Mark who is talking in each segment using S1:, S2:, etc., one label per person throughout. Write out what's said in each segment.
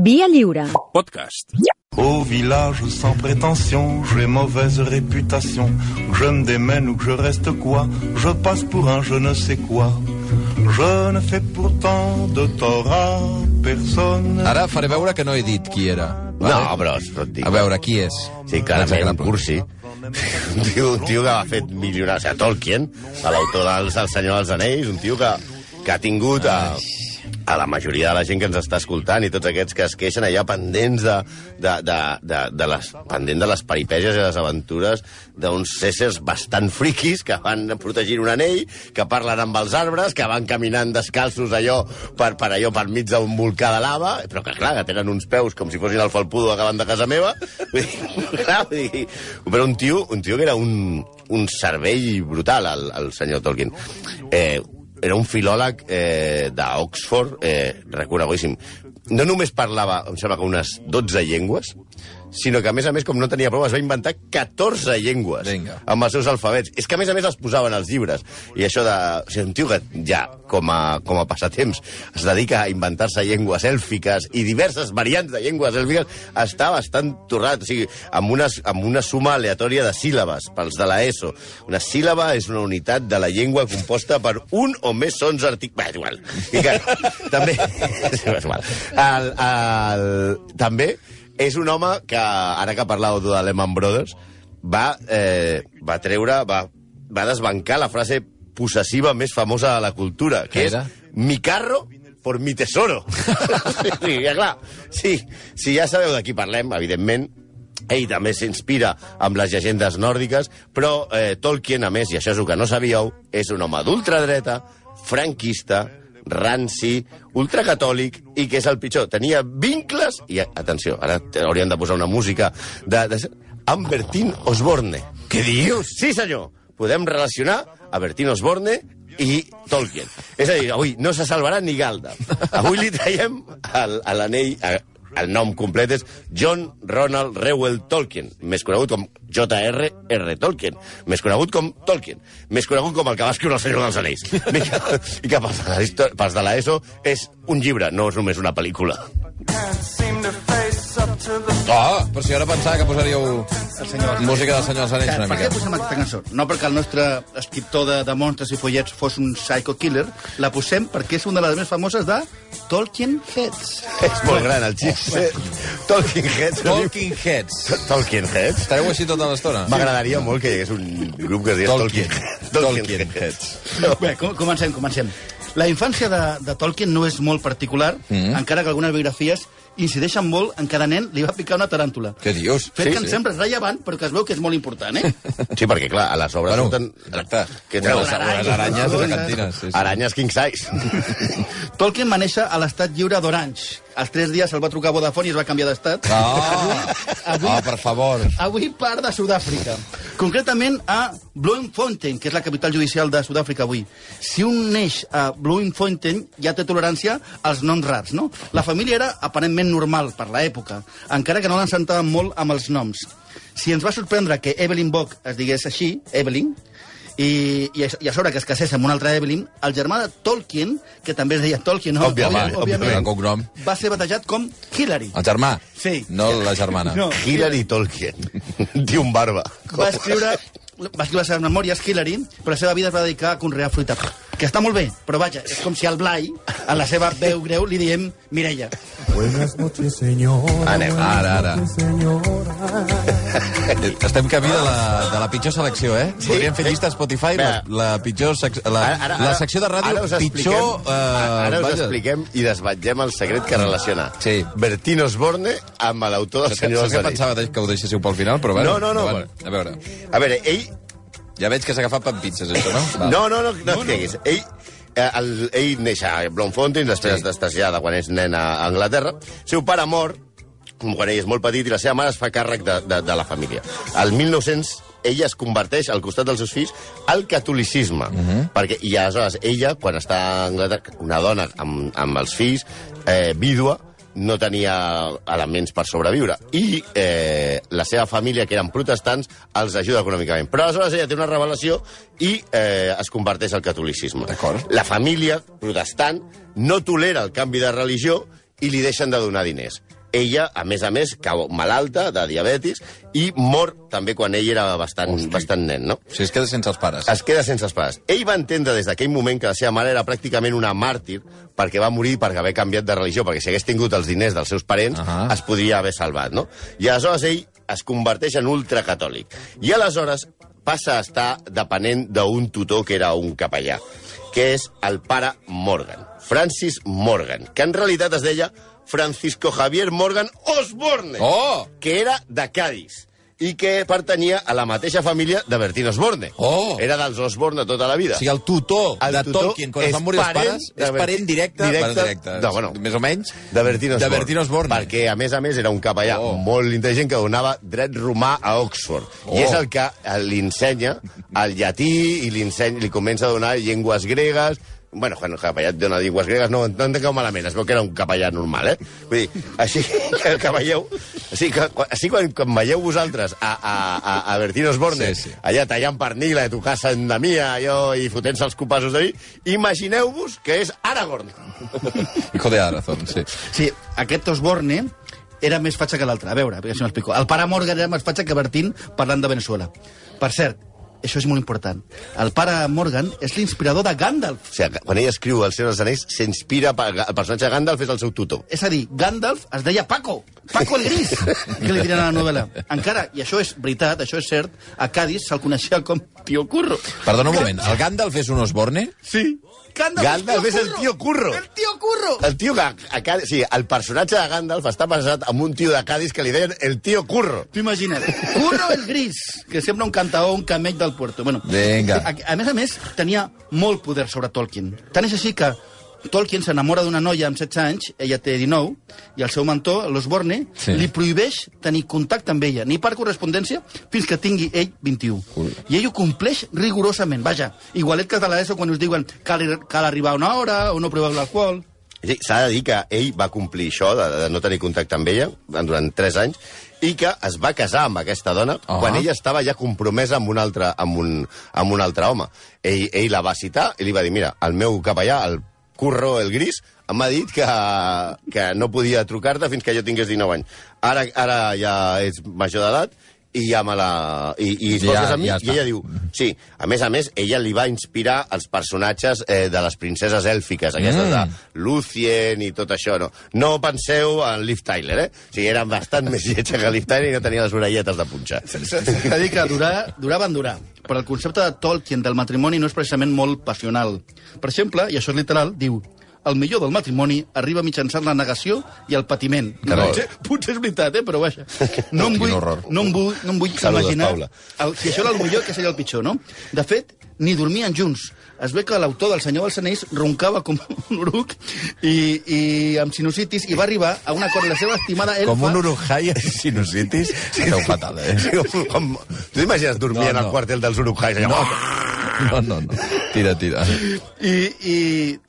S1: Via lliure.
S2: Podcast.
S3: Au village sans prétention, j'ai mauvaise réputation. Je me démène ou que je reste quoi, je passe pour un je ne sais quoi. Je ne fais pourtant de tort à personne.
S4: Ara faré veure que no he dit qui era.
S5: No, però dic.
S4: A veure, qui és?
S5: Sí, clarament, un cursi. Un tio, un tio que ha fet millorar... O sigui, Tolkien, l'autor dels El Senyor dels Anells, un tio que, que ha tingut a, a la majoria de la gent que ens està escoltant i tots aquests que es queixen allà pendents de, de, de, de, de les, pendent de les peripècies i les aventures d'uns éssers bastant friquis que van protegir un anell, que parlen amb els arbres, que van caminant descalços allò per, per allò per mig d'un volcà de lava, però que clar, que tenen uns peus com si fossin el falpudo acabant de casa meva. Vull dir, però un tio, un tio que era un, un cervell brutal, el, el senyor Tolkien. Eh, era un filòleg eh, d'Oxford, eh, reconeguíssim. No només parlava, em sembla que unes 12 llengües, sinó que, a més a més, com no tenia prou, es va inventar 14 llengües
S4: Vinga.
S5: amb els seus alfabets. És que, a més a més, els posaven als llibres. I això de... O sigui, un tio que ja, com a, com a passatemps, es dedica a inventar-se llengües èlfiques i diverses variants de llengües èlfiques, està bastant torrat. O sigui, amb una, amb una suma aleatòria de síl·labes, pels de la ESO. Una síl·laba és una unitat de la llengua composta per un o més sons artic... Bé, és igual. I que, també... és igual. El, el, també és un home que, ara que parlàveu de Lehman Brothers, va, eh, va treure, va, va desbancar la frase possessiva més famosa de la cultura, que és
S4: era?
S5: mi carro por mi tesoro. sí, ja, clar, sí, sí, ja sabeu de qui parlem, evidentment, ell també s'inspira amb les llegendes nòrdiques, però eh, Tolkien, a més, i això és el que no sabíeu, és un home d'ultradreta, franquista, ranci, ultracatòlic i que és el pitjor. Tenia vincles, i atenció, ara hauríem de posar una música de, de amb Bertín Osborne.
S4: Què dius?
S5: Sí, senyor. Podem relacionar a Bertín Osborne i Tolkien. És a dir, avui no se salvarà ni Galda. Avui li traiem l'anell... El nom complet és John Ronald Reuel Tolkien, més conegut com J.R.R. Tolkien, més conegut com Tolkien, més conegut com el que va escriure el Senyor dels Anells. I que, pels de l'ESO és un llibre, no és només una pel·lícula.
S4: Oh, però si ara pensava que posaríeu música del Senyor dels Anells una
S6: Per què
S4: mica.
S6: posem aquesta cançó? No perquè el nostre escriptor de, de monstres i follets fos un psycho killer, la posem perquè és una de les més famoses de Tolkien Heads.
S5: És molt gran el xip. Tolkien Heads.
S4: Talking Heads.
S5: Tolkien Heads.
S4: Estareu així tota l'estona?
S5: M'agradaria molt que hi hagués un grup que es digués
S4: Tolkien.
S5: Tolkien.
S4: Tolkien Heads.
S6: Bé, com, comencem, comencem. La infància de, de Tolkien no és molt particular, mm. encara que algunes biografies incideixen molt en cada nen li va picar una taràntula.
S4: Què dius?
S6: Fet
S5: Sí,
S6: que em
S5: sí.
S6: sembla rellevant, però que es veu que és molt important, eh?
S5: Sí, perquè, clar, a les obres
S4: Bueno,
S5: surten...
S4: exacte.
S5: Què
S4: Unes,
S5: treus?
S4: unes aranyes gegantines. Sí, sí.
S5: Aranyes king size.
S6: Tolkien va néixer a l'estat lliure d'Orange. Als tres dies el va trucar Vodafone i es va canviar d'estat.
S4: Ah,
S6: Avui-
S4: ah, per favor.
S6: Avui part de Sud-àfrica. Concretament a Bloemfontein, que és la capital judicial de Sud-àfrica avui. Si un neix a Bloemfontein, ja té tolerància als noms rars, no? La família era aparentment normal per l'època, encara que no l'ensentaven molt amb els noms. Si ens va sorprendre que Evelyn Bock es digués així, Evelyn, i, i, i a sobre que es casés amb un altre Evelyn, el germà de Tolkien, que també es deia Tolkien, no?
S5: Òbviament,
S4: òbviament. Cognom.
S6: va ser batejat com Hillary.
S4: El germà?
S6: Sí.
S4: No la germana.
S6: No.
S5: Hillary Tolkien. Diu un barba.
S6: va escriure, va escriure les seves memòries, Hillary, però la seva vida es va dedicar a conrear fruita. Que està molt bé, però vaja, és com si al Blai, en la seva veu greu, li diem Mireia.
S7: Buenas noches, señora.
S5: Anem.
S4: Ara, ara. Estem camí de la, de la pitjor selecció, eh? Sí. Podríem fer llista a Spotify, la, la pitjor sec, la, la secció de ràdio
S5: ara us expliquem-
S4: pitjor... Eh,
S5: ara us
S4: vaja.
S5: expliquem i desvetllem el secret que relaciona
S4: Sí.
S5: Bertín Osborne amb l'autor del
S4: Saps que,
S5: Senyor
S4: saps
S5: dels
S4: que
S5: Anells.
S4: pensava que ho deixéssiu pel final, però bueno.
S5: No, no, no,
S4: endavant. A veure,
S5: A veure, ell
S4: ja veig que s'ha agafat per pizzas, això, no? Va.
S5: No, no, no, no, et creguis. Ell, eh, el, ell neix a Bloemfontein, després
S4: Sí.
S5: d'estasiada quan és nen a Anglaterra. seu pare mor quan ell és molt petit i la seva mare es fa càrrec de, de, de la família. Al 1900 ella es converteix al costat dels seus fills al catolicisme. Uh -huh. perquè, I aleshores ella, quan està a Anglaterra, una dona amb, amb els fills, eh, vídua, no tenia elements per sobreviure. I eh, la seva família, que eren protestants, els ajuda econòmicament. Però aleshores ella té una revelació i eh, es converteix al catolicisme. La família protestant no tolera el canvi de religió i li deixen de donar diners. Ella, a més a més, cau malalta de diabetis i mor també quan ell era bastant, bastant nen, no?
S4: O sigui, es queda sense els pares.
S5: Es queda sense els pares. Ell va entendre des d'aquell moment que la seva mare era pràcticament una màrtir perquè va morir per haver canviat de religió, perquè si hagués tingut els diners dels seus parents
S4: Ahà.
S5: es podria haver salvat, no? I aleshores ell es converteix en ultracatòlic. I aleshores passa a estar depenent d'un tutor que era un capellà, que és el pare Morgan, Francis Morgan, que en realitat es deia Francisco Javier Morgan Osborne,
S4: Oh!
S5: que era de Cádiz i que pertanyia a la mateixa família de Bertín Osborne.
S4: Oh!
S5: Era dels Osborne tota la vida.
S4: O sigui, el tutor
S5: El
S4: de
S5: tutor
S4: Tolkien, quan es van morir els pares, és parent directe...
S5: directe-
S4: bueno, directe
S5: de- bueno,
S4: més o menys...
S5: de Bertín Osborne.
S4: De Bertín Osborne.
S5: Perquè, a més a més, era un capellà
S4: Oh.
S5: molt intel·ligent que donava dret romà a Oxford.
S4: Oh.
S5: I és el que eh, li ensenya el llatí i li, ensenya, li comença a donar llengües gregues, Bueno, quan el capellà et dona llengües gregues, no, no entengueu malament, es veu que era un capellà normal, eh? Vull dir, així que, que veieu... Així que, així quan, quan veieu vosaltres a, a, a, a Bertín Osborne,
S4: Sí, sí.
S5: allà tallant pernil a tu casa en la mia, allò, i fotent-se els copassos de vi, imagineu-vos que és Aragorn.
S4: Hijo de Arazón, sí.
S6: Sí, aquest Osborne era més fatxa que l'altre. A veure, si m'explico. El pare Morgan era més fatxa que Bertín parlant de Venezuela. Per cert, això és molt important. El pare Morgan és l'inspirador de Gandalf.
S5: O sigui, quan ell escriu El Senyor dels Anells, s'inspira... per- El personatge de Gandalf és el seu tutor.
S6: És a dir, Gandalf es deia Paco, Paco el Gris, que li diran a la novel·la. Encara, i això és veritat, això és cert, a Cádiz se'l coneixia com Tio Curro.
S4: Perdona un moment, el Gandalf és un Osborne?
S6: Sí. Gandalf,
S5: Gandalf és el tio Curro.
S6: El Tio Curro.
S5: El tio que... A Cádiz, sí, el personatge de Gandalf està basat en un tio de Cádiz que li deien el tio Curro.
S6: Tu imagina't. Curro el Gris, que sembla un cantaó, un camell del puerto. Bueno,
S4: Vinga.
S6: A, a més a més, tenia molt poder sobre Tolkien. Tant és així que Tolkien s'enamora d'una noia amb 16 anys, ella té 19, i el seu mentor, l'Osborne,
S4: Sí.
S6: li prohibeix tenir contacte amb ella, ni per correspondència, fins que tingui ell 21.
S4: Ui.
S6: I ell ho compleix rigorosament. Vaja, igualet que de l'ESO quan us diuen cal, cal arribar a una hora o no proveu l'alcohol.
S5: S'ha de dir que ell va complir això, de, de no tenir contacte amb ella, durant 3 anys, i que es va casar amb aquesta dona
S4: Ah.
S5: quan ella estava ja compromesa amb un altre, amb un, amb un altre home. Ell, ell la va citar i li va dir, mira, el meu capellà, el curro, el gris, m'ha dit que, que no podia trucar-te fins que jo tingués 19 anys. Ara, ara ja ets major d'edat i ja me la... I, i es
S4: Ja-
S5: ja, amb mi,
S4: ja
S5: i ella diu... Sí, a més a més, ella li va inspirar els personatges eh, de les princeses èlfiques, aquestes
S4: Mm.
S5: de Lucien i tot això, no? No penseu en Liv Tyler, eh? O sigui, eren bastant més lletja que Liv Tyler i no tenia les orelletes de punxa.
S6: S'ha dir que durar, durar van durar. Però el concepte de Tolkien del matrimoni no és precisament molt passional. Per exemple, i això és literal, diu el millor del matrimoni arriba mitjançant la negació i el patiment.
S4: Carai.
S6: Potser, potser és veritat, eh? però vaja. No em vull, no em vull, no em vull
S5: Saludos,
S6: imaginar el, si això era el millor, que seria el pitjor, no? De fet, ni dormien junts. Es ve que l'autor del Senyor dels Anells roncava com un uruc i, i amb sinusitis i va arribar a un acord amb la seva estimada elfa...
S4: Com un urujai amb sinusitis. Esteu fatal, eh?
S5: Com, tu t'imagines dormint
S4: No,
S5: no,
S4: no.
S5: al quartel dels Uruk-hais?
S4: No,
S5: Allò...
S4: no, no, no. Tira, tira.
S6: I, i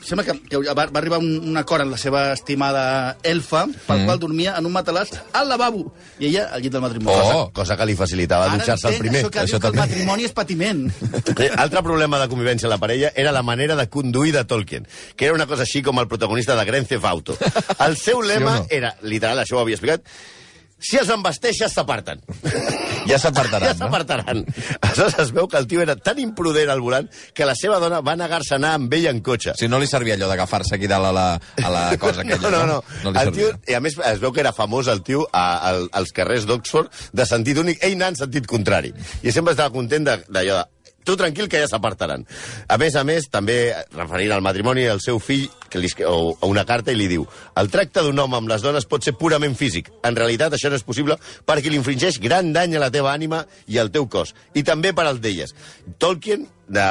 S6: sembla que, que va, va arribar un, un acord amb la seva estimada elfa, pel mm. qual dormia en un matalàs al lavabo, i ella al llit del matrimoni.
S4: Oh.
S5: Cosa, cosa que li facilitava dutxar-se el primer.
S6: Això que
S4: Això
S6: diu que el matrimoni és patiment.
S5: Eh, Altre problema de convivència a la parella era la manera de conduir de Tolkien, que era una cosa així com el protagonista de Grand Theft Auto. El seu lema
S4: no?
S5: era, literal, això ho havia explicat, si els embasteixes, s'aparten.
S4: Ja s'apartaran,
S5: Ja s'apartaran. Aleshores es veu que el tio era tan imprudent al volant que la seva dona va negar-se a anar amb ell en cotxe.
S4: Si no li servia allò d'agafar-se aquí dalt a la, a la cosa aquella,
S5: No, no, no.
S4: no li
S5: el tio. I a més es veu que era famós el tio a, a, als carrers d'Oxford de sentit únic, ell anant en sentit contrari. I sempre estava content de- d'allò de, tu tranquil que ja s'apartaran. A més a més, també referint al matrimoni, el seu fill, que li, escri- o, o una carta, i li diu el tracte d'un home amb les dones pot ser purament físic. En realitat, això no és possible perquè li infringeix gran dany a la teva ànima i al teu cos, i també per al d'elles. Tolkien, de...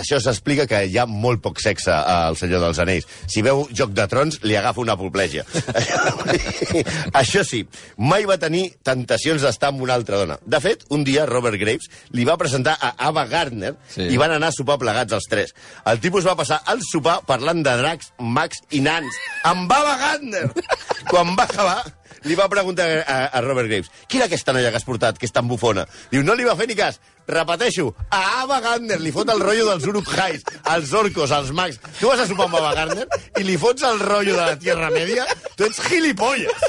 S5: això s'explica que hi ha molt poc sexe al Senyor dels Anells. Si veu Joc de Trons, li agafa una apoplègia. això sí, mai va tenir tentacions d'estar amb una altra dona. De fet, un dia Robert Graves li va presentar a Ava Gardner
S4: Sí.
S5: i van anar a sopar plegats els tres. El tipus va passar el sopar parlant de dracs, mags i nans amb Ava Gardner. Quan va acabar, li va preguntar a, a Robert Graves qui era aquesta noia que has portat, que és tan bufona? Diu, no li va fer ni cas. Repeteixo, a Ava Gardner li fot el rotllo dels Uruk Hais, els orcos, els mags. Tu vas a sopar amb Ava Gardner i li fots el rotllo de la Tierra Media? Tu ets gilipolles.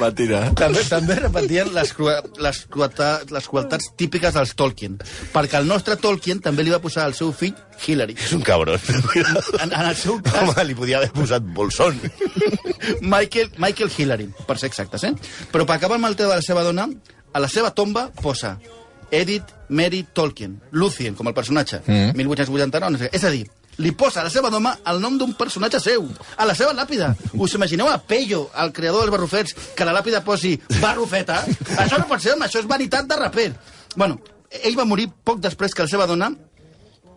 S4: Va tirar.
S6: També, també repetien les, crua, les, cruata, les crueltats típiques dels Tolkien, perquè el nostre Tolkien també li va posar al seu fill Hillary.
S5: És un cabron.
S6: En, en el seu cas,
S5: Home, li podia haver posat Bolsón.
S6: Michael, Michael Hillary, per ser exactes, eh? Però per acabar amb el tema de la seva dona, a la seva tomba posa Edith Mary Tolkien, Lucien, com el personatge, mm. 1889, no sé, què. és a dir, li posa a la seva doma el nom d'un personatge seu, a la seva làpida. Us imagineu a Pello, el creador dels barrufets, que a la làpida posi barrufeta? Això no pot ser, home, això és vanitat de raper. Bueno, ell va morir poc després que la seva dona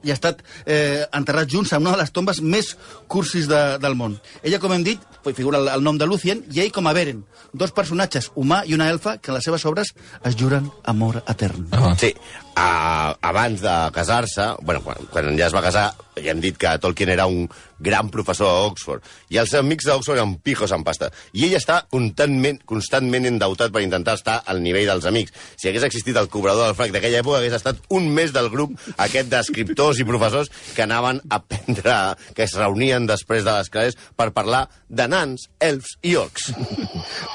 S6: i ha estat eh, enterrat junts en una de les tombes més cursis de, del món. Ella, com hem dit, figura el, el nom de Lucien, i ell com a Beren, dos personatges, humà i una elfa, que en les seves obres es juren amor etern.
S4: Ah.
S5: Sí, a, abans de casar-se, bueno, quan, quan ja es va casar, ja hem dit que Tolkien era un gran professor a Oxford, i els amics d'Oxford eren pijos en pasta. I ell està constantment, constantment endeutat per intentar estar al nivell dels amics. Si hagués existit el cobrador del frac d'aquella època, hagués estat un mes del grup aquest d'escriptors i professors que anaven a prendre, que es reunien després de les classes per parlar de nans, elfs i orcs.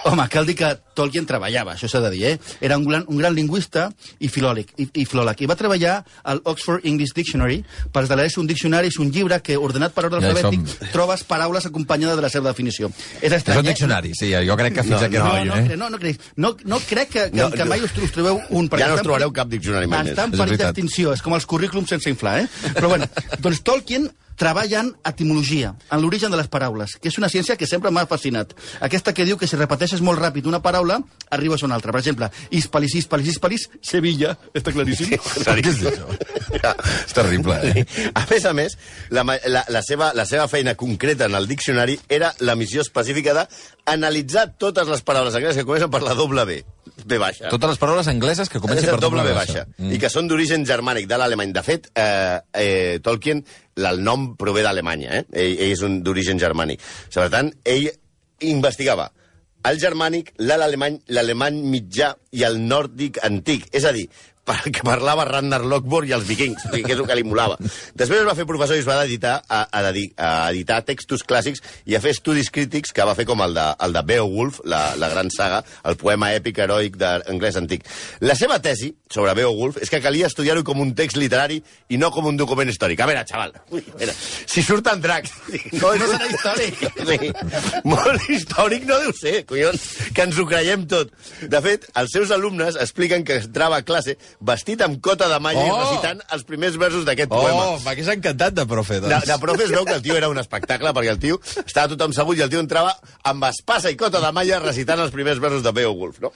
S6: Home, cal dir que Tolkien treballava, això s'ha de dir, eh? Era un gran, un gran lingüista i filòleg, i, i filòleg. I va treballar al Oxford English Dictionary. Per esdeler-se un diccionari és un llibre que, ordenat per ordre
S4: Ja
S6: alfabètic,
S4: som.
S6: trobes paraules acompanyades de la seva definició. És
S4: És
S6: estrany,
S4: un
S6: eh?
S4: diccionari, sí, jo crec que fins
S5: No,
S4: aquí
S6: No,
S4: no,
S6: no,
S4: eh?
S6: no, no, crec, no, no crec que, que,
S5: No,
S6: que mai us, us trobeu un...
S5: Ja no us trobareu cap diccionari mai més.
S6: Està en
S4: És
S6: perill d'extinció, és com els currículums sense inflar, eh? Però bueno, doncs Tolkien treballa en etimologia, en l'origen de les paraules, que és una ciència que sempre m'ha fascinat. Aquesta que diu que si repeteixes molt ràpid una paraula, arribes a una altra. Per exemple, hispalis, hispalis, hispalis, Sevilla, està claríssim.
S4: Què és això? És terrible, eh?
S5: A més a més, la, la, la, seva, la seva feina concreta en el diccionari era la missió específica d'analitzar totes les paraules angleses que comencen per la doble B. B baixa.
S4: Totes les paraules angleses que comencen per
S5: doble B baixa.
S4: Mm.
S5: I que són d'origen germànic, de l'alemany. De fet, eh, eh, Tolkien, el nom prové d'Alemanya, eh? Ell, ell és d'origen germànic. Per tant, ell investigava el germànic, l'alemany, l'alemany mitjà i el nòrdic antic. És a dir, que parlava Ragnar Lockborg i els vikings, que és el que li molava. Després es va fer professor i es va dedicar a, a, a editar textos clàssics i a fer estudis crítics que va fer com el de, el de Beowulf, la, la gran saga, el poema èpic heroic d'anglès antic. La seva tesi sobre Beowulf és que calia estudiar-ho com un text literari i no com un document històric. A veure, xaval, ui, a veure, si surten dracs... No, no serà històric. Sí, molt històric no deu ser, collons, que ens ho creiem tot. De fet, els seus alumnes expliquen que entrava a classe vestit amb cota de malla i
S4: Oh!
S5: recitant els primers versos d'aquest poema.
S4: Oh, m'hagués encantat de profe,
S5: De,
S4: doncs.
S5: de profe es veu que el tio era un espectacle, perquè el tio estava tothom sabut i el tio entrava amb espasa i cota de malla recitant els primers versos de Beowulf, no?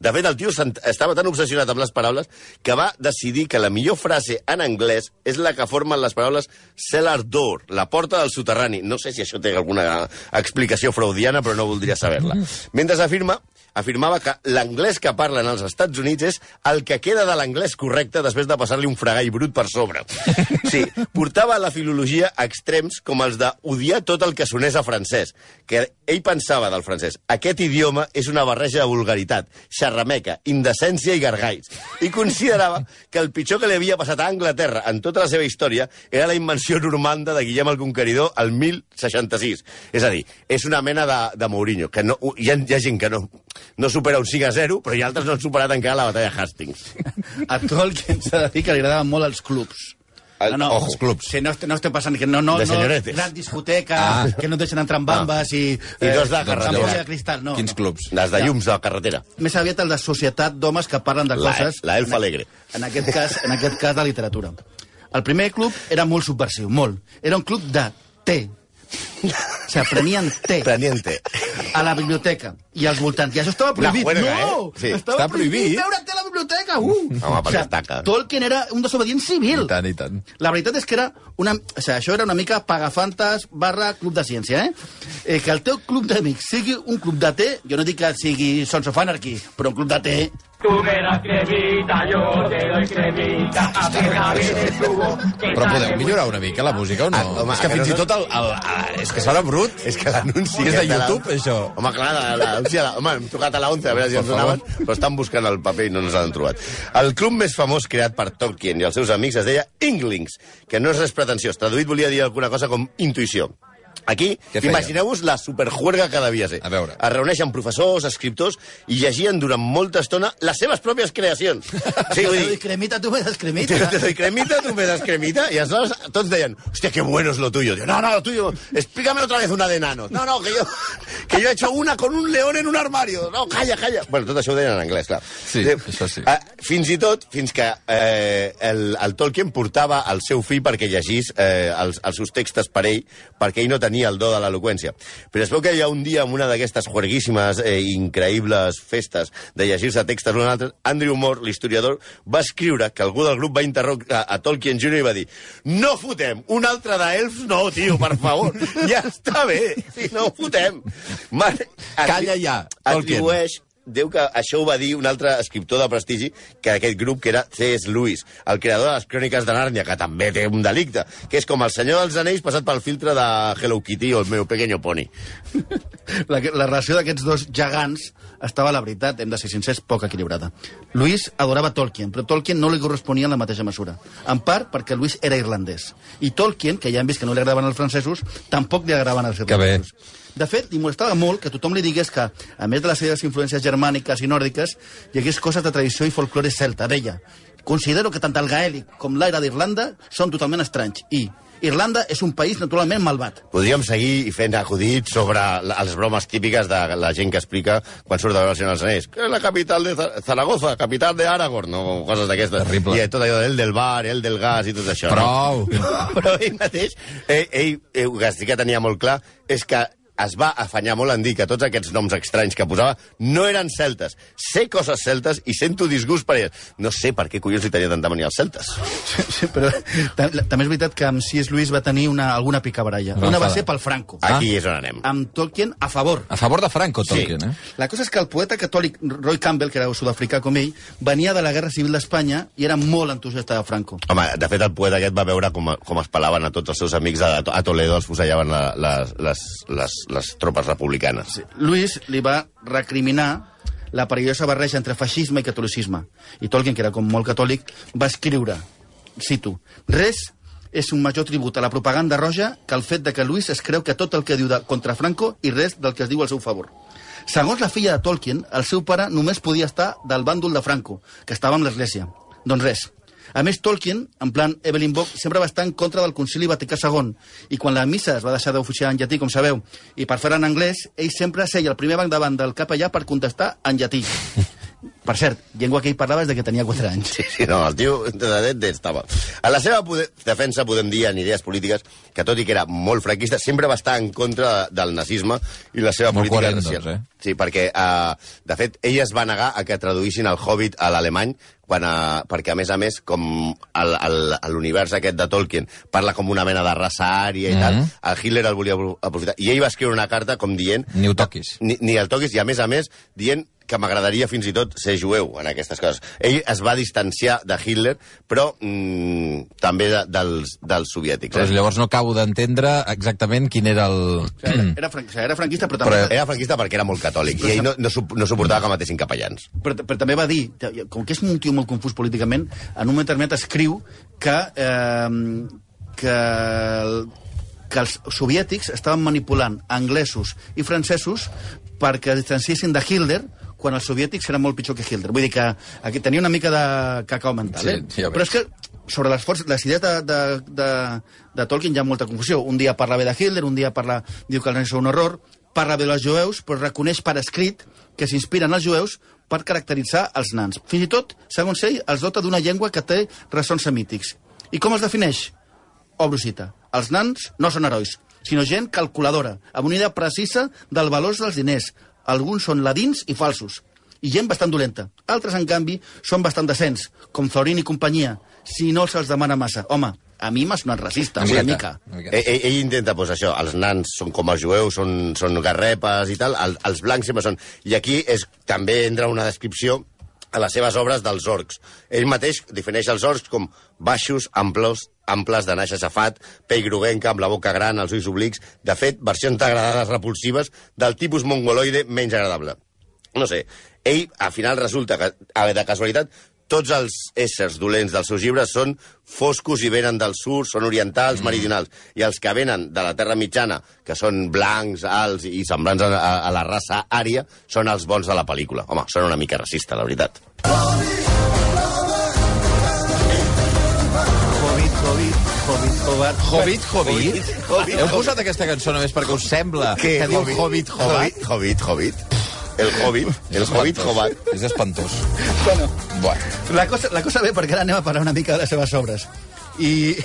S5: De fet, el tio estava tan obsessionat amb les paraules que va decidir que la millor frase en anglès és la que formen les paraules cellar door, la porta del soterrani. No sé si això té alguna explicació freudiana, però no voldria saber-la. Mentre afirma afirmava que l'anglès que parlen als Estats Units és el que queda de l'anglès correcte després de passar-li un fregall brut per sobre. Sí, portava la filologia a extrems com els de odiar tot el que sonés a francès, que ell pensava del francès. Aquest idioma és una barreja de vulgaritat, xerrameca, indecència i gargalls. I considerava que el pitjor que li havia passat a Anglaterra en tota la seva història era la invenció normanda de Guillem el Conqueridor al 1066. És a dir, és una mena de, de Mourinho, que no, hi, ha, hi ha gent que no, no supera un 5 a 0, però hi ha altres no han superat encara la batalla de Hastings.
S6: A Tolkien s'ha de dir que li agradaven molt els clubs.
S5: El-
S6: no, no,
S5: ojo.
S6: els clubs. Sí, no, no estem passant que no, no,
S5: De
S6: no gran discoteca,
S4: Ah.
S6: que no et deixen entrar amb bambes i...
S5: I dos de carretera.
S6: de cristal, no.
S4: Quins
S6: no.
S4: clubs?
S5: Les de llums de la carretera.
S6: Més aviat el de societat d'homes que parlen de
S5: La-
S6: coses...
S5: la elfa alegre.
S6: En aquest cas, en aquest cas de literatura. El primer club era molt subversiu, molt. Era un club de té. O sigui, prenien té
S5: Preniente.
S6: a la biblioteca i als voltants. I això estava prohibit.
S5: juerga,
S6: no!
S5: eh? Sí.
S6: Estava
S4: Està prohibit.
S6: beure té a la biblioteca. Uh!
S5: Home, perquè es taca.
S6: Tolkien era un desobedient civil.
S4: I tant, i tant.
S6: La veritat és que era una... O sigui, això era una mica pagafantes barra club de ciència, eh? eh? Que el teu club d'amics sigui un club de té, jo no dic que sigui Sons of Anarchy, però un club de té
S1: Tú me das cremita, yo te doy cremita.
S4: Però podeu millorar una mica la música o no?
S5: Ah, home,
S4: és que
S5: que
S4: fins
S5: no-
S4: i tot el, el, el, és que sona brut.
S5: És que l'anunci...
S4: És de YouTube, això.
S5: Home, clar, la, la, la, la, home, hem trucat a la 11 a veure si ens donaven, però estan buscant el paper i no ens l'han trobat. El club més famós creat per Tolkien i els seus amics es deia Inglings, que no és res pretensiós. Traduït volia dir alguna cosa com intuïció. Aquí, imagineu-vos la superjuerga que devia ser.
S4: A veure.
S5: Es reuneixen professors, escriptors, i llegien durant molta estona les seves pròpies creacions. Sí, vull
S6: te doy
S5: dir,
S6: cremita, tú me das cremita.
S5: Te doy cremita, tú me das cremita. Y aleshores tots deien, hostia, qué bueno es lo tuyo. Digo, no, no, lo tuyo, explícame otra vez una de enanos. No, no, que yo, que yo he hecho una con un león en un armario. No, calla, calla. Bueno, tot això ho deien en anglès, clar.
S4: Sí,
S5: Eh,
S4: això sí.
S5: eh, fins i tot, fins que eh, el, el Tolkien portava el seu fill perquè llegís eh, els, els seus textos per ell, perquè ell no tenia el do de l'eloqüència. Però es veu que hi ha un dia, en una d'aquestes juerguíssimes, eh, increïbles festes de llegir-se textos un altre, Andrew Moore, l'historiador, va escriure que algú del grup va interrogar a, a Tolkien Jr. i va dir no fotem, un altre d'elfs no, tio, per favor, ja està bé, sí, no fotem. Man,
S4: Calla ja, Tolkien.
S5: Atribueix Déu que això ho va dir un altre escriptor de prestigi que aquest grup, que era C.S. Lewis, el creador de les cròniques de Nàrnia, que també té un delicte, que és com el senyor dels anells passat pel filtre de Hello Kitty o el meu pequeño pony.
S6: La, la relació d'aquests dos gegants estava, la veritat, hem de ser sincers, poc equilibrada. Luis adorava Tolkien, però Tolkien no li corresponia en la mateixa mesura. En part perquè Luis era irlandès. I Tolkien, que ja hem vist que no li agradaven els francesos, tampoc li agradaven els
S4: Que bé.
S6: De fet, li molestava molt que tothom li digués que, a més de les seves influències germàniques i nòrdiques, hi hagués coses de tradició i folklore celta. Deia, considero que tant el gaèlic com l'aire d'Irlanda són totalment estranys. I Irlanda és un país naturalment malvat.
S5: Podríem seguir fent acudits sobre les bromes típiques de la gent que explica quan surt de veure el Senyor dels Anells. Que és la capital de Za- Zaragoza, capital de Aragorn, no? Coses d'aquestes.
S4: Terrible.
S5: I tot allò del del bar, el del gas i tot això.
S4: Prou.
S5: No? Però ell mateix, ell, ell, ell, que sí que tenia molt clar, és que es va afanyar molt en dir que tots aquests noms estranys que posava no eren celtes. Sé coses celtes i sento disgust per elles. No sé per què collons li tenia tanta mania als celtes.
S6: Sí, però ta- la- també és veritat que amb C.S. Lewis va tenir una, alguna picabaralla.
S4: Va
S6: Una va ser pel Franco.
S5: Aquí és on anem.
S6: Amb Tolkien a favor.
S4: A favor de Franco,
S5: Sí.
S4: Tolkien, eh?
S6: La cosa és que el poeta catòlic Roy Campbell, que era sud-africà com ell, venia de la Guerra Civil d'Espanya i era molt entusiasta de Franco.
S5: Home, de fet, el poeta aquest va veure com, com es pelaven a tots els seus amics a, a Toledo, els fusellaven la, les, les, les, les tropes republicanes. Sí.
S6: Luis li va recriminar la perillosa barreja entre feixisme i catolicisme. I Tolkien, que era com molt catòlic, va escriure, cito, res és un major tribut a la propaganda roja que el fet de que Luis es creu que tot el que diu de, contra Franco i res del que es diu al seu favor. Segons la filla de Tolkien, el seu pare només podia estar del bàndol de Franco, que estava amb l'Església. Doncs res. A més, Tolkien, en plan Evelyn Bock, sempre va estar en contra del Concili Vaticà II. I quan la missa es va deixar d'oficiar en llatí, com sabeu, i per fer en anglès, ell sempre seia al primer banc davant del capellà per contestar en llatí. Per cert, llengua que ell parlava és de que tenia 4 anys.
S5: Sí, sí, no, el tio de net estava. A la seva poder, defensa podem dir en idees polítiques que tot i que era molt franquista, sempre va estar en contra del nazisme i la seva
S4: Molt
S5: política
S4: coherent,
S5: racial.
S4: doncs, eh?
S5: Sí, perquè, uh, de fet, ell es va negar a que traduïssin el Hobbit a l'alemany quan, uh, perquè, a més a més, com l'univers aquest de Tolkien parla com una mena de raça ària i
S4: Mhm.
S5: tal, el Hitler el volia aprofitar. I ell va escriure una carta com dient
S4: Ni ho toquis.
S5: ni, ni el toquis, i a més a més dient que m'agradaria fins i tot ser jueu en aquestes coses. Ell es va distanciar de Hitler, però mm, també de, dels, dels soviètics.
S4: Però
S5: Eh?
S4: llavors no acabo d'entendre exactament quin era el...
S6: O sigui, era, era franquista, però també...
S4: Però-
S5: Era franquista perquè era molt catòlic, i ell no, no, no suportava que matessin capellans.
S6: però, però també va dir, com que és un tio molt confús políticament, en un moment determinat escriu que, eh, que, que els soviètics estaven manipulant anglesos i francesos perquè es distanciessin de Hitler quan els soviètics eren molt pitjor que Hitler. Vull dir que aquí tenia una mica de cacao mental,
S4: Sí,
S6: eh?
S4: sí, ja
S6: Però és que sobre les, forces, les idees de, de, de, de Tolkien hi ha molta confusió. Un dia parla bé de Hitler, un dia parla, diu que els nens són un horror, parla bé dels jueus, però reconeix per escrit que s'inspiren els jueus per caracteritzar els nans. Fins i tot, segons ell, els dota d'una llengua que té ressons semítics. I com els defineix? Obro cita. Els nans no són herois, sinó gent calculadora, amb una idea precisa del valor dels diners. Alguns són ladins i falsos, i gent bastant dolenta. Altres, en canvi, són bastant decents, com Florin i companyia, si no se'ls demana massa. Home, a mi m'ha sonat racista, una mica.
S4: Una
S5: Ell, ell, ell intenta, doncs, això, els nans són com els jueus, són, són garrepes i tal, el, els blancs sempre són... I aquí és, també entra una descripció a les seves obres dels orcs. Ell mateix defineix els orcs com baixos, amples, amples de naix aixafat, pell groguenca, amb la boca gran, els ulls oblics... De fet, versions degradades repulsives del tipus mongoloide menys agradable. No sé, ell, al final, resulta que, de casualitat, tots els éssers dolents dels seus llibres són foscos i venen del sud, són orientals, mm. meridionals. I els que venen de la Terra Mitjana, que són blancs, alts i semblants a, a, a la raça ària, són els bons de la pel·lícula. Home, són una mica racista, la veritat.
S6: Hobbit, Hobbit, Hobbit, Hobart...
S4: Hobbit, Hobbit? Heu posat aquesta cançó només perquè us sembla que diu Hobbit, Hobbit?
S5: Hobbit, Hobbit, Hobbit. El Hobbit, el Hobbit Hobbit.
S4: És espantós.
S6: Bueno,
S4: Bueno.
S6: la cosa, la cosa ve perquè ara anem a parlar una mica de les seves obres. I,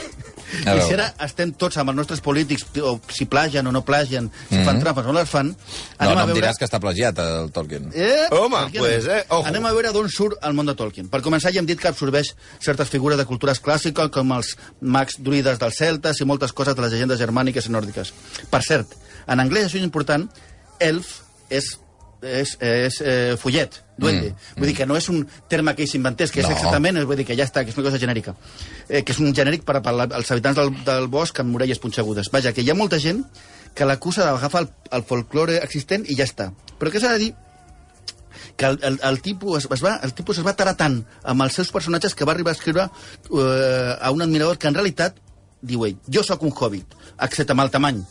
S4: A
S6: i si ara estem tots amb els nostres polítics, o si plagien o no plagien, si fan trampes o no les fan,
S4: No,
S6: anem
S4: no
S6: a
S4: em
S6: veure...
S4: diràs que està plagiat, el Tolkien.
S6: Eh,
S5: Home,
S6: què
S5: pues,
S6: no?
S5: eh, ojo.
S6: Anem a veure d'on surt el món de Tolkien. Per començar, ja hem dit que absorbeix certes figures de cultures clàssiques, com els mags druides dels celtes i moltes coses de les llegendes germàniques i nòrdiques. Per cert, en anglès això és important, elf és és, és eh, follet, duende. Mm, vull dir que no és un terme que ell s'inventés, que és
S4: No.
S6: exactament, vull dir que ja està, que és una cosa genèrica. Eh, que és un genèric per, per als habitants del, del bosc amb orelles punxegudes. Vaja, que hi ha molta gent que l'acusa d'agafar el, el folklore existent i ja està. Però què s'ha de dir? que el, el, el, tipus es, es va, el tipus es va tarar tant amb els seus personatges que va arribar a escriure eh, a un admirador que en realitat diu ell, jo sóc un hobbit, excepte amb el tamany.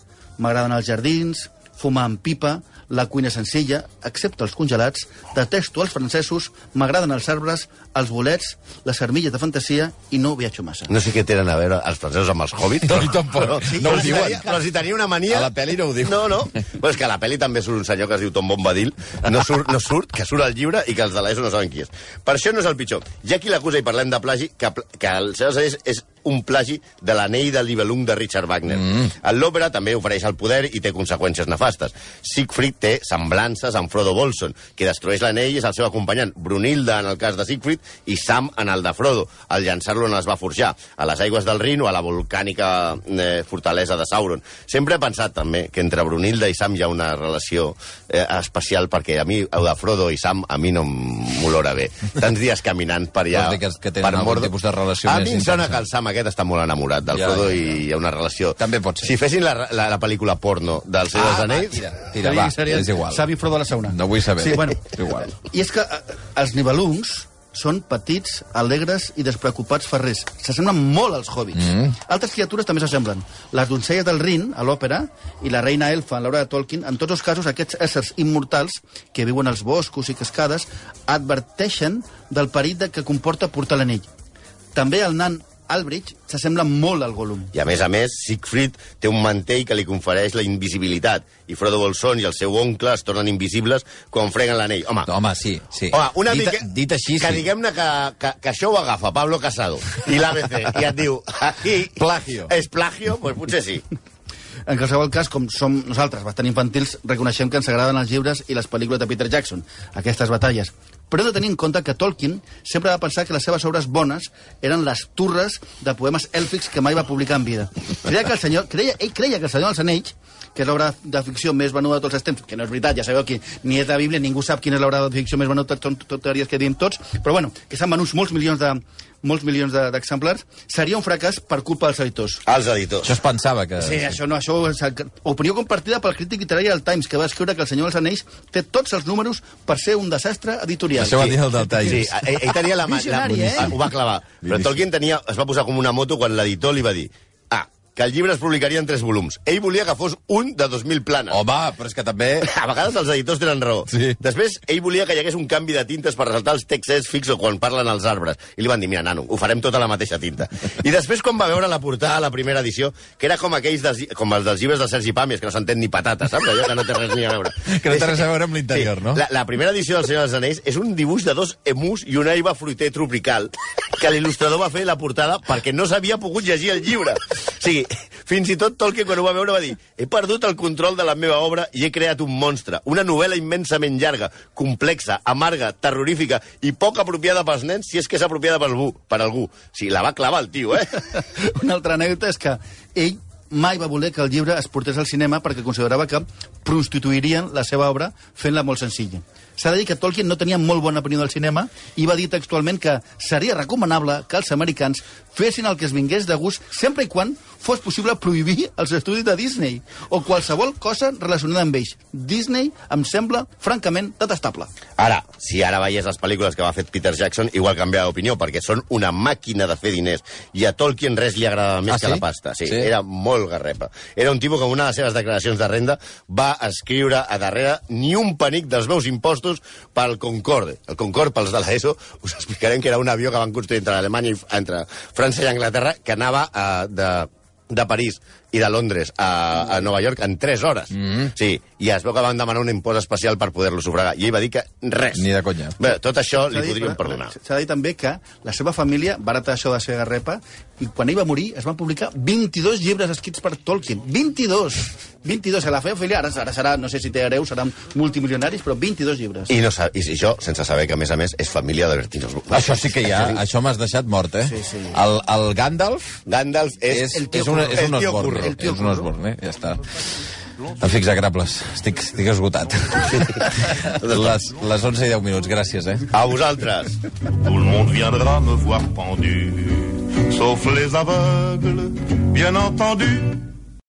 S6: M'agraden els jardins, fumar amb pipa, la cuina senzilla, excepte els congelats, detesto els francesos, m'agraden els arbres, els bolets, les armilles de fantasia i no viatjo massa.
S5: No sé què tenen a veure els francesos amb els hobbits.
S4: No, tampoc. No ho
S5: però si
S4: diuen.
S5: tenia- Però si tenia una mania...
S4: A la pel·li no ho diu.
S5: No, no. Però és que a la pel·li també surt un senyor que es diu Tom Bombadil. No surt, no surt, que surt al llibre i que els de l'ESO no saben qui és. Per això no és el pitjor. Ha qui l'acusa, i parlem de plagi, que, que el Seus és, és un plagi de l'anell de Nibelung de Richard Wagner. Mm. L'òpera també ofereix el poder i té conseqüències nefastes. Siegfried té semblances amb Frodo Bolson, que destrueix l'anell és el seu acompanyant. Brunilda, en el cas de Siegfried, i Sam en el de Frodo, al llançar-lo on es va forjar, a les aigües del Rin o a la volcànica eh, fortalesa de Sauron. Sempre he pensat també que entre Brunilda i Sam hi ha una relació eh, especial, perquè a mi, el de Frodo i Sam, a mi no m'olora bé. Tants dies caminant per allà...
S4: Vols dir que- que tenen
S5: per
S4: algun
S5: Mordor.
S4: tipus de relació
S5: a
S4: més
S5: mi em sona que el Sam aquest està molt enamorat del
S4: Ja,
S5: Frodo
S4: ja, ja.
S5: i hi ha una relació...
S4: També pot ser.
S5: Si fessin la, la, la pel·lícula porno del Senyor dels
S4: va,
S5: Anells...
S4: tira, tira, va, és igual.
S6: Savi Frodo a la sauna.
S4: No vull saber.
S6: Sí, bueno,
S4: igual.
S6: I és que eh, els nivelungs són petits, alegres i despreocupats ferrers. S'assemblen molt als hobbits. Mm. Altres criatures també s'assemblen. Les doncelles del Rin, a l'òpera, i la reina elfa, en l'obra de Tolkien, en tots els casos, aquests éssers immortals que viuen als boscos i cascades adverteixen del perill que comporta portar l'anell. També el nan Albridge s'assembla molt al Gollum.
S5: I a més a més, Siegfried té un mantell que li confereix la invisibilitat i Frodo Bolson i el seu oncle es tornen invisibles quan freguen l'anell. Home,
S4: No, home, sí, sí.
S5: Home, una
S4: dit,
S5: mica...
S4: dit així,
S5: que
S4: sí.
S5: diguem-ne que, que, que això ho agafa Pablo Casado i l'ABC i et diu aquí...
S4: Plagio.
S5: És plagio? Doncs pues potser sí.
S6: En qualsevol cas, com som nosaltres bastant infantils, reconeixem que ens agraden els llibres i les pel·lícules de Peter Jackson, aquestes batalles. Però hem de tenir en compte que Tolkien sempre va pensar que les seves obres bones eren les turres de poemes èlfics que mai va publicar en vida. Creia que el senyor, creia, ell creia que el Senyor dels Anells, que és l'obra de ficció més venuda de tots els temps, que no és veritat, ja sabeu que ni és de Bíblia, ningú sap quina és l'obra de ficció més venuda, són tot teories que diem tots, però bueno, que s'han venut molts milions de molts milions de- d'exemplars, seria un fracàs per culpa dels editors.
S5: Els editors.
S4: Això es pensava que...
S6: Sí, això no, això opinió compartida pel crític literari del Times, que va escriure que el Senyor dels Anells té tots els números per ser un desastre editorial.
S4: Això va dir el del
S5: Sí,
S4: Times.
S5: ell, ell tenia la...
S6: Visionari,
S5: la,
S6: eh?
S5: Ho va clavar. Però Tolkien tenia, es va posar com una moto quan l'editor li va dir ah, que el llibre es publicaria en tres volums. Ell volia que fos un de 2.000 planes.
S4: Home, però és que també...
S5: A vegades els editors tenen raó.
S4: Sí.
S5: Després, ell volia que hi hagués un canvi de tintes per ressaltar els texts fixos quan parlen els arbres. I li van dir, mira, nano, ho farem tota la mateixa tinta. I després, quan va veure la portada a la primera edició, que era com aquells dels, com els dels llibres del Sergi Pàmies, que no s'entén ni patata, saps? Allò que no té res ni a veure.
S4: Que no té res a veure amb l'interior, no?
S5: La, la primera edició del Senyor dels Anells és un dibuix de dos emus i una eiva fruiter tropical que l'il·lustrador va fer la portada perquè no s'havia pogut llegir el llibre. O sigui, fins i tot Tolkien, quan ho va veure, va dir he perdut el control de la meva obra i he creat un monstre. Una novel·la immensament llarga, complexa, amarga, terrorífica i poc apropiada pels nens, si és que és apropiada per algú. Per algú. O sigui, la va clavar el tio, eh?
S6: Una altra anècdota és que ell mai va voler que el llibre es portés al cinema perquè considerava que prostituirien la seva obra fent-la molt senzilla. S'ha de dir que Tolkien no tenia molt bona opinió del cinema i va dir textualment que seria recomanable que els americans fessin el que es vingués de gust sempre i quan fos possible prohibir els estudis de Disney o qualsevol cosa relacionada amb ells. Disney em sembla francament detestable.
S5: Ara, si ara veies les pel·lícules que va fer Peter Jackson, igual canvia d'opinió, perquè són una màquina de fer diners. I a Tolkien res li agradava més
S4: Ah,
S5: que
S4: sí?
S5: la pasta. Sí,
S4: Sí?
S5: sí, era molt garrepa. Era un tipus que en una de les seves declaracions de renda va escriure a darrere ni un penic dels meus impostos pel Concorde. El Concorde, pels de l'ESO, us explicarem que era un avió que van construir entre Alemanya i entre França i Anglaterra que anava uh, de, de París i de Londres a, a Nova York en 3 hores. Mm. -hmm. Sí, i es veu que van demanar un impost especial per poder-lo sufragar. I ell va dir que res.
S4: Ni de conya.
S5: Bé, tot això li podríem perdonar.
S6: S'ha de dir també que la seva família va heretar això de ser garrepa i quan ell va morir es van publicar 22 llibres escrits per Tolkien. 22! 22. A la seva família, ara, ara serà, no sé si té hereus, seran multimilionaris, però 22 llibres.
S5: I, no, i si això, sense saber que, a més a més, és família de Bertinos.
S4: Això sí que ja, això m'has deixat mort, eh?
S6: Sí, sí.
S4: El, el Gandalf
S5: Gandalf és...
S4: és,
S6: el tio
S4: és, una, és un
S5: El.
S6: El tio
S4: és un. Osborne, eh? Ja està. En fi, exagrables. Estic, estic esgotat. les, les 11 i 10 minuts, gràcies, eh?
S5: A vosaltres.
S3: Tout le monde viendra me voir pendu, sauf les aveugles, bien entendu.